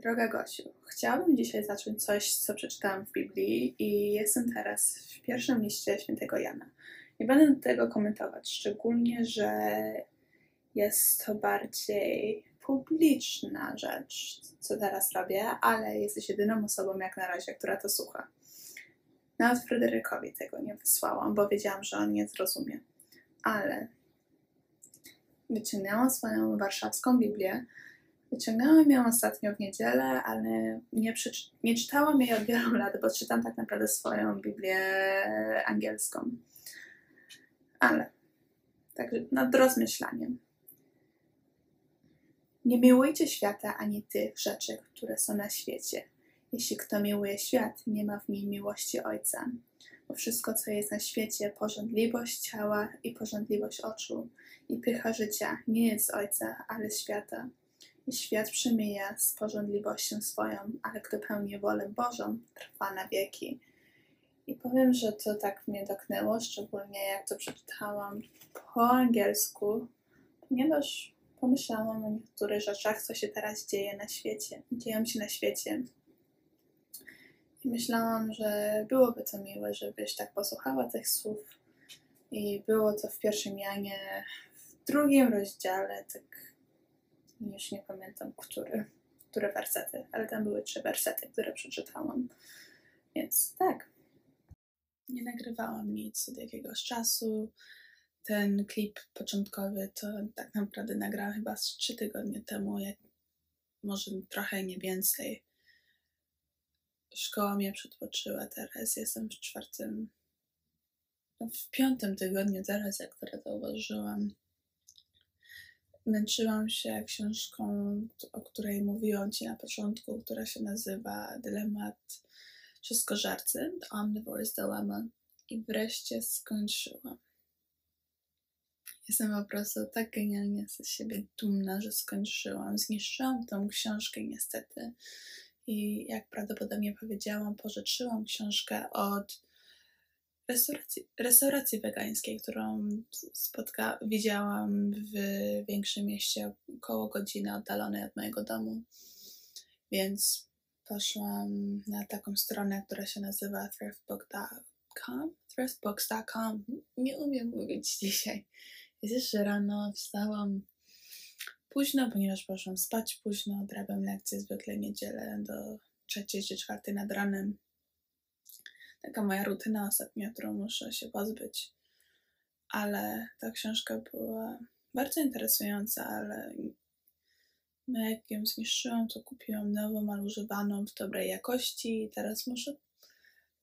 Droga Gosiu, chciałabym dzisiaj zacząć coś, co przeczytałam w Biblii i jestem teraz w pierwszym liście świętego Jana. Nie będę tego komentować, szczególnie, że jest to bardziej publiczna rzecz, co teraz robię, ale jesteś jedyną osobą jak na razie, która to słucha. Nawet Fryderykowi tego nie wysłałam, bo wiedziałam, że on nie zrozumie. Ale wyciągnęłam swoją warszawską Biblię, Wyciągnęłam ją ostatnio w niedzielę, ale nie, nie czytałam jej od wielu lat, bo czytam tak naprawdę swoją Biblię angielską. Ale, także nad rozmyślaniem. Nie miłujcie świata ani tych rzeczy, które są na świecie. Jeśli kto miłuje świat, nie ma w nim miłości Ojca. Bo wszystko, co jest na świecie, porządliwość ciała i porządliwość oczu i pycha życia, nie jest Ojca, ale świata. Świat przemija z porządliwością swoją, ale kto pełni wolę Bożą, trwa na wieki. I powiem, że to tak mnie dotknęło, szczególnie jak to przeczytałam po angielsku, ponieważ pomyślałam o niektórych rzeczach, co się teraz dzieje na świecie. Dzieją się na świecie. I myślałam, że byłoby to miłe, żebyś tak posłuchała tych słów. I było to w pierwszym Janie, w drugim rozdziale, tak już nie pamiętam, który, które wersety, ale tam były trzy wersety, które przeczytałam. Więc tak. Nie nagrywałam nic od jakiegoś czasu. Ten klip początkowy to tak naprawdę nagrałam chyba z trzy tygodnie temu, jak może trochę nie więcej. Szkoła mnie przedpoczyła teraz. Jestem w czwartym, no w piątym tygodniu teraz, jak to zauważyłam męczyłam się książką, o której mówiłam Ci na początku, która się nazywa Dylemat Wszystkożarcy, The Omnivore's Dilemma i wreszcie skończyłam. Jestem po prostu tak genialnie ze siebie dumna, że skończyłam. Zniszczyłam tą książkę niestety i jak prawdopodobnie powiedziałam, pożyczyłam książkę od restauracji, restauracji wegańskiej, którą spotka, widziałam w większym mieście, około godziny oddalonej od mojego domu. Więc poszłam na taką stronę, która się nazywa thriftbook.com. Thriftbooks.com. Nie umiem mówić dzisiaj. Jest że rano wstałam późno, ponieważ poszłam spać późno. Odrabiam lekcje zwykle niedzielę do trzeciej czy czwartej nad ranem taka moja rutyna ostatnia, którą muszę się pozbyć. Ale ta książka była bardzo interesująca, ale no jak ją zniszczyłam, to kupiłam nową, ale używaną w dobrej jakości i teraz muszę,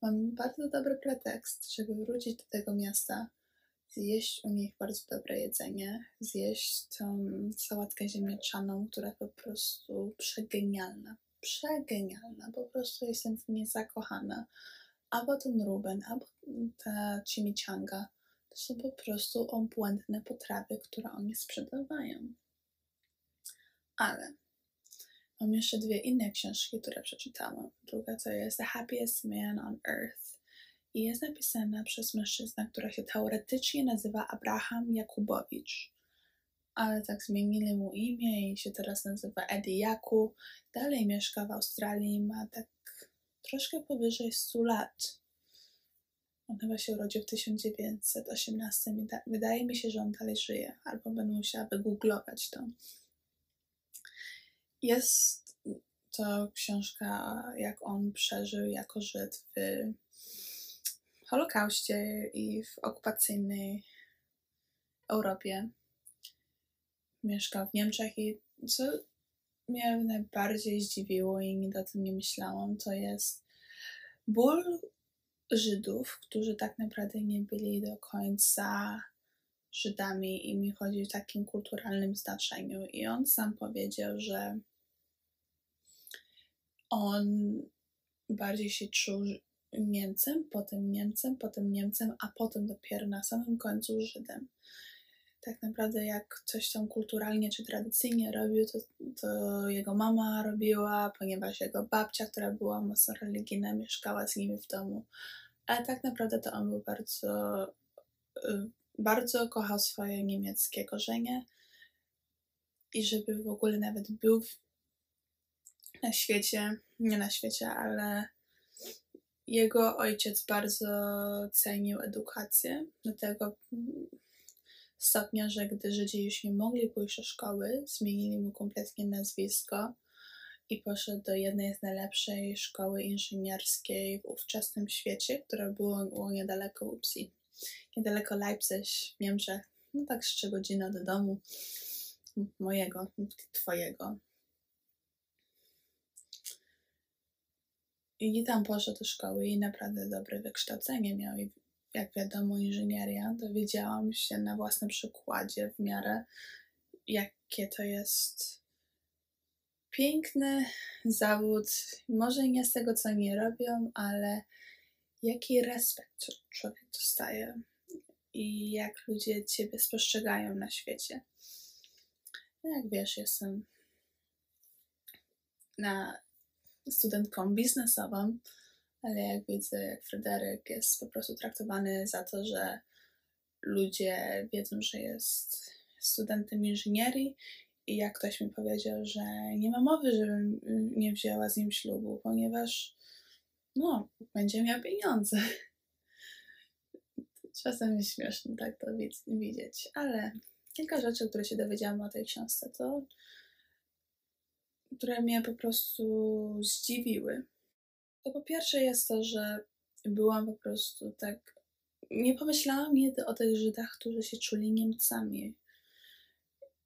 mam bardzo dobry pretekst, żeby wrócić do tego miasta, zjeść u nich bardzo dobre jedzenie, zjeść tą sałatkę ziemniaczaną, która po prostu przegenialna, przegenialna, po prostu jestem w niej zakochana albo ten Ruben, albo ta chimichanga. To są po prostu obłędne potrawy, które oni sprzedawają. Ale mam jeszcze dwie inne książki, które przeczytałam. Druga to jest The Happiest Man on Earth i jest napisana przez mężczyznę, który się teoretycznie nazywa Abraham Jakubowicz. Ale tak zmienili mu imię i się teraz nazywa Eddie Jaku. Dalej mieszka w Australii, ma tak troszkę powyżej 100 lat. On chyba się urodził w 1918. Wydaje mi się, że on dalej żyje, albo będę musiała wygooglować to. Jest to książka, jak on przeżył jako Żyd w Holokauście i w okupacyjnej Europie. Mieszkał w Niemczech i co mnie najbardziej zdziwiło i nigdy o tym nie myślałam, to jest ból Żydów, którzy tak naprawdę nie byli do końca Żydami i mi chodzi w takim kulturalnym znaczeniu. I on sam powiedział, że on bardziej się czuł Niemcem, potem Niemcem, potem Niemcem, a potem dopiero na samym końcu Żydem tak naprawdę jak coś tam kulturalnie czy tradycyjnie robił, to, to jego mama robiła, ponieważ jego babcia, która była mocno religijna, mieszkała z nimi w domu. Ale tak naprawdę to on był bardzo, y, bardzo kochał swoje niemieckie korzenie i żeby w ogóle nawet był na świecie, nie na świecie, ale jego ojciec bardzo cenił edukację, do tego stopnia, że gdy Żydzi już nie mogli pójść do szkoły, zmienili mu kompletnie nazwisko i poszedł do jednej z najlepszej szkoły inżynierskiej w ówczesnym świecie, która była, niedaleko Upsi, niedaleko Leipzig w Niemczech, no tak z trzy godziny do domu mojego, twojego. I tam poszedł do szkoły i naprawdę dobre wykształcenie miał. I jak wiadomo, inżynieria, dowiedziałam się na własnym przykładzie w miarę, jakie to jest piękny zawód. Może nie z tego, co nie robią, ale jaki respekt człowiek dostaje i jak ludzie ciebie spostrzegają na świecie. No jak wiesz, jestem na studentką biznesową, ale jak widzę, jak Fryderyk jest po prostu traktowany za to, że ludzie wiedzą, że jest studentem inżynierii i jak ktoś mi powiedział, że nie ma mowy, żebym nie wzięła z nim ślubu, ponieważ no, będzie miał pieniądze. Czasem jest śmieszne tak to widzieć, ale kilka rzeczy, które się dowiedziałam o tej książce, to które mnie po prostu zdziwiły. To po pierwsze jest to, że byłam po prostu tak. Nie pomyślałam nigdy o tych Żydach, którzy się czuli Niemcami.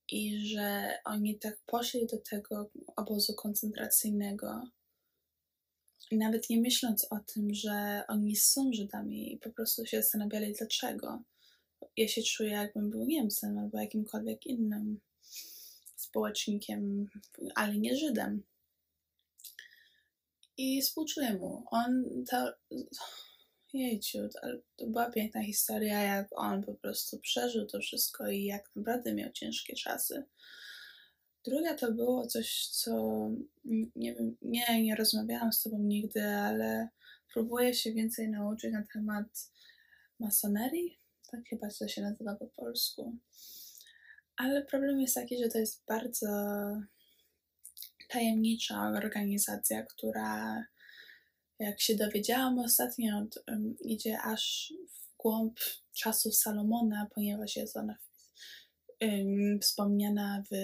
I że oni tak poszli do tego obozu koncentracyjnego. Nawet nie myśląc o tym, że oni są Żydami, po prostu się zastanawiali, dlaczego. Ja się czuję, jakbym był Niemcem albo jakimkolwiek innym społecznikiem, ale nie Żydem. I współczuję mu. On to. Jejciu, to była piękna historia, jak on po prostu przeżył to wszystko i jak naprawdę miał ciężkie czasy. Druga to było coś, co nie wiem, nie, nie rozmawiałam z tobą nigdy, ale próbuję się więcej nauczyć na temat masonerii. Tak chyba to się nazywa po polsku. Ale problem jest taki, że to jest bardzo tajemnicza organizacja, która, jak się dowiedziałam ostatnio, idzie aż w głąb czasów Salomona, ponieważ jest ona wspomniana w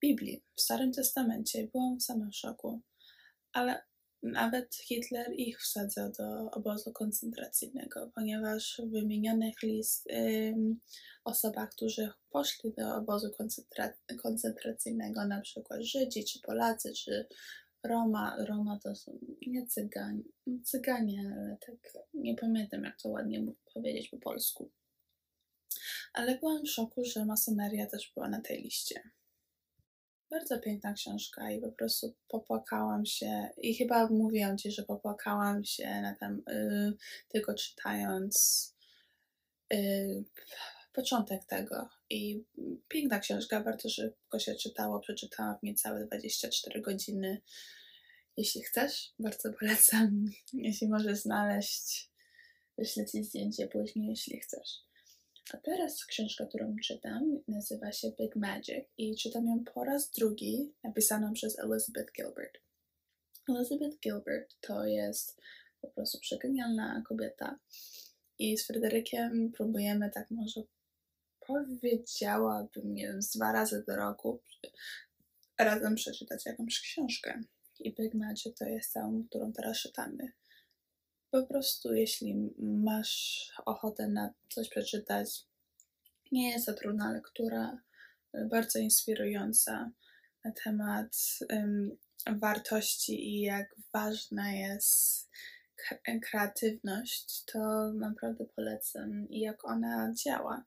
Biblii, w Starym Testamencie. Byłam sama w szoku. Ale nawet Hitler ich wsadzał do obozu koncentracyjnego, ponieważ w wymienionych list ym, osobach, którzy poszli do obozu koncentra koncentracyjnego, na przykład Żydzi, czy Polacy, czy Roma, Roma to są nie Cyganie, Cyganie, ale tak nie pamiętam jak to ładnie powiedzieć po polsku. Ale byłam w szoku, że masoneria też była na tej liście bardzo piękna książka i po prostu popłakałam się i chyba mówiłam Ci, że popłakałam się na tam, y, tylko czytając y, początek tego i piękna książka, bardzo szybko się czytało, przeczytałam w niecałe 24 godziny. Jeśli chcesz, bardzo polecam. Jeśli możesz znaleźć, wyślę Ci zdjęcie później, jeśli chcesz. A teraz książka, którą czytam, nazywa się Big Magic i czytam ją po raz drugi, napisaną przez Elizabeth Gilbert. Elizabeth Gilbert to jest po prostu przegenialna kobieta i z Fryderykiem próbujemy tak może powiedziałabym, nie wiem, dwa razy do roku razem przeczytać jakąś książkę. I Big Magic to jest całą, którą teraz czytamy. Po prostu, jeśli masz ochotę na coś przeczytać, nie jest to trudna lektura, bardzo inspirująca na temat um, wartości i jak ważna jest kreatywność, to naprawdę polecam i jak ona działa.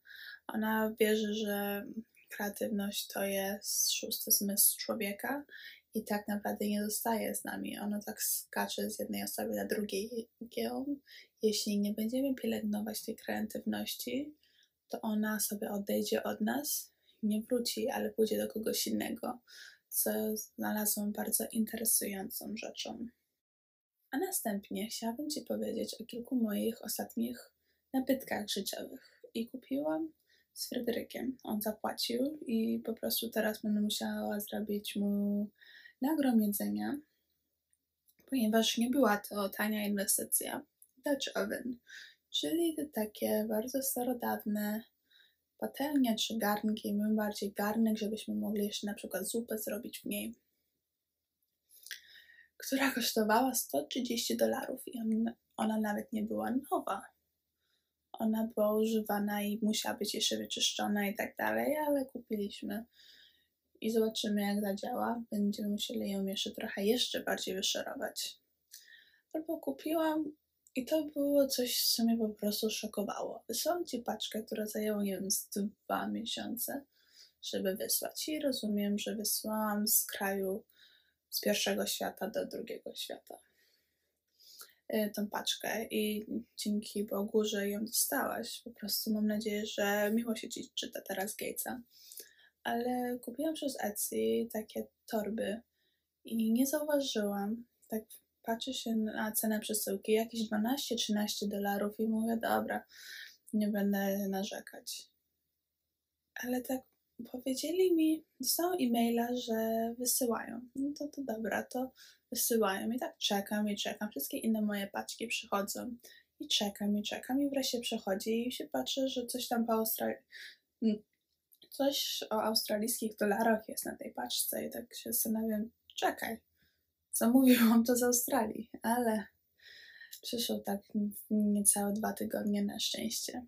Ona wierzy, że kreatywność to jest szósty zmysł człowieka i tak naprawdę nie zostaje z nami. Ono tak skacze z jednej osoby na drugiej. Jeśli nie będziemy pielęgnować tej kreatywności, to ona sobie odejdzie od nas, nie wróci, ale pójdzie do kogoś innego, co znalazłam bardzo interesującą rzeczą. A następnie chciałabym Ci powiedzieć o kilku moich ostatnich nabytkach życiowych. I kupiłam z Fryderykiem. On zapłacił i po prostu teraz będę musiała zrobić mu nagromadzenia, ponieważ nie była to tania inwestycja. Dutch oven, czyli te takie bardzo starodawne patelnie czy garnki, my bardziej garnek, żebyśmy mogli jeszcze na przykład zupę zrobić w niej, która kosztowała 130 dolarów i ona nawet nie była nowa. Ona była używana i musiała być jeszcze wyczyszczona i tak dalej, ale kupiliśmy i zobaczymy jak zadziała. Będziemy musieli ją jeszcze trochę jeszcze bardziej wyszerować. Albo kupiłam i to było coś, co mnie po prostu szokowało. Wysłałam ci paczkę, która zajęła nie wiem, z dwa miesiące, żeby wysłać. I rozumiem, że wysłałam z kraju z pierwszego świata do drugiego świata y, tą paczkę i dzięki Bogu, że ją dostałaś. Po prostu mam nadzieję, że miło się ci czyta teraz Gatesa. Ale kupiłam przez Etsy takie torby i nie zauważyłam, tak patrzę się na cenę przesyłki, jakieś 12-13 dolarów i mówię, dobra, nie będę narzekać. Ale tak powiedzieli mi, dostałam e-maila, że wysyłają. No to, to dobra, to wysyłają. I tak czekam i czekam. Wszystkie inne moje paczki przychodzą. I czekam i czekam i wreszcie przychodzi i się patrzę, że coś tam po Australii... Coś o australijskich dolarach jest na tej paczce i tak się zastanawiam, czekaj, zamówiłam to z Australii, ale przyszło tak niecałe dwa tygodnie na szczęście.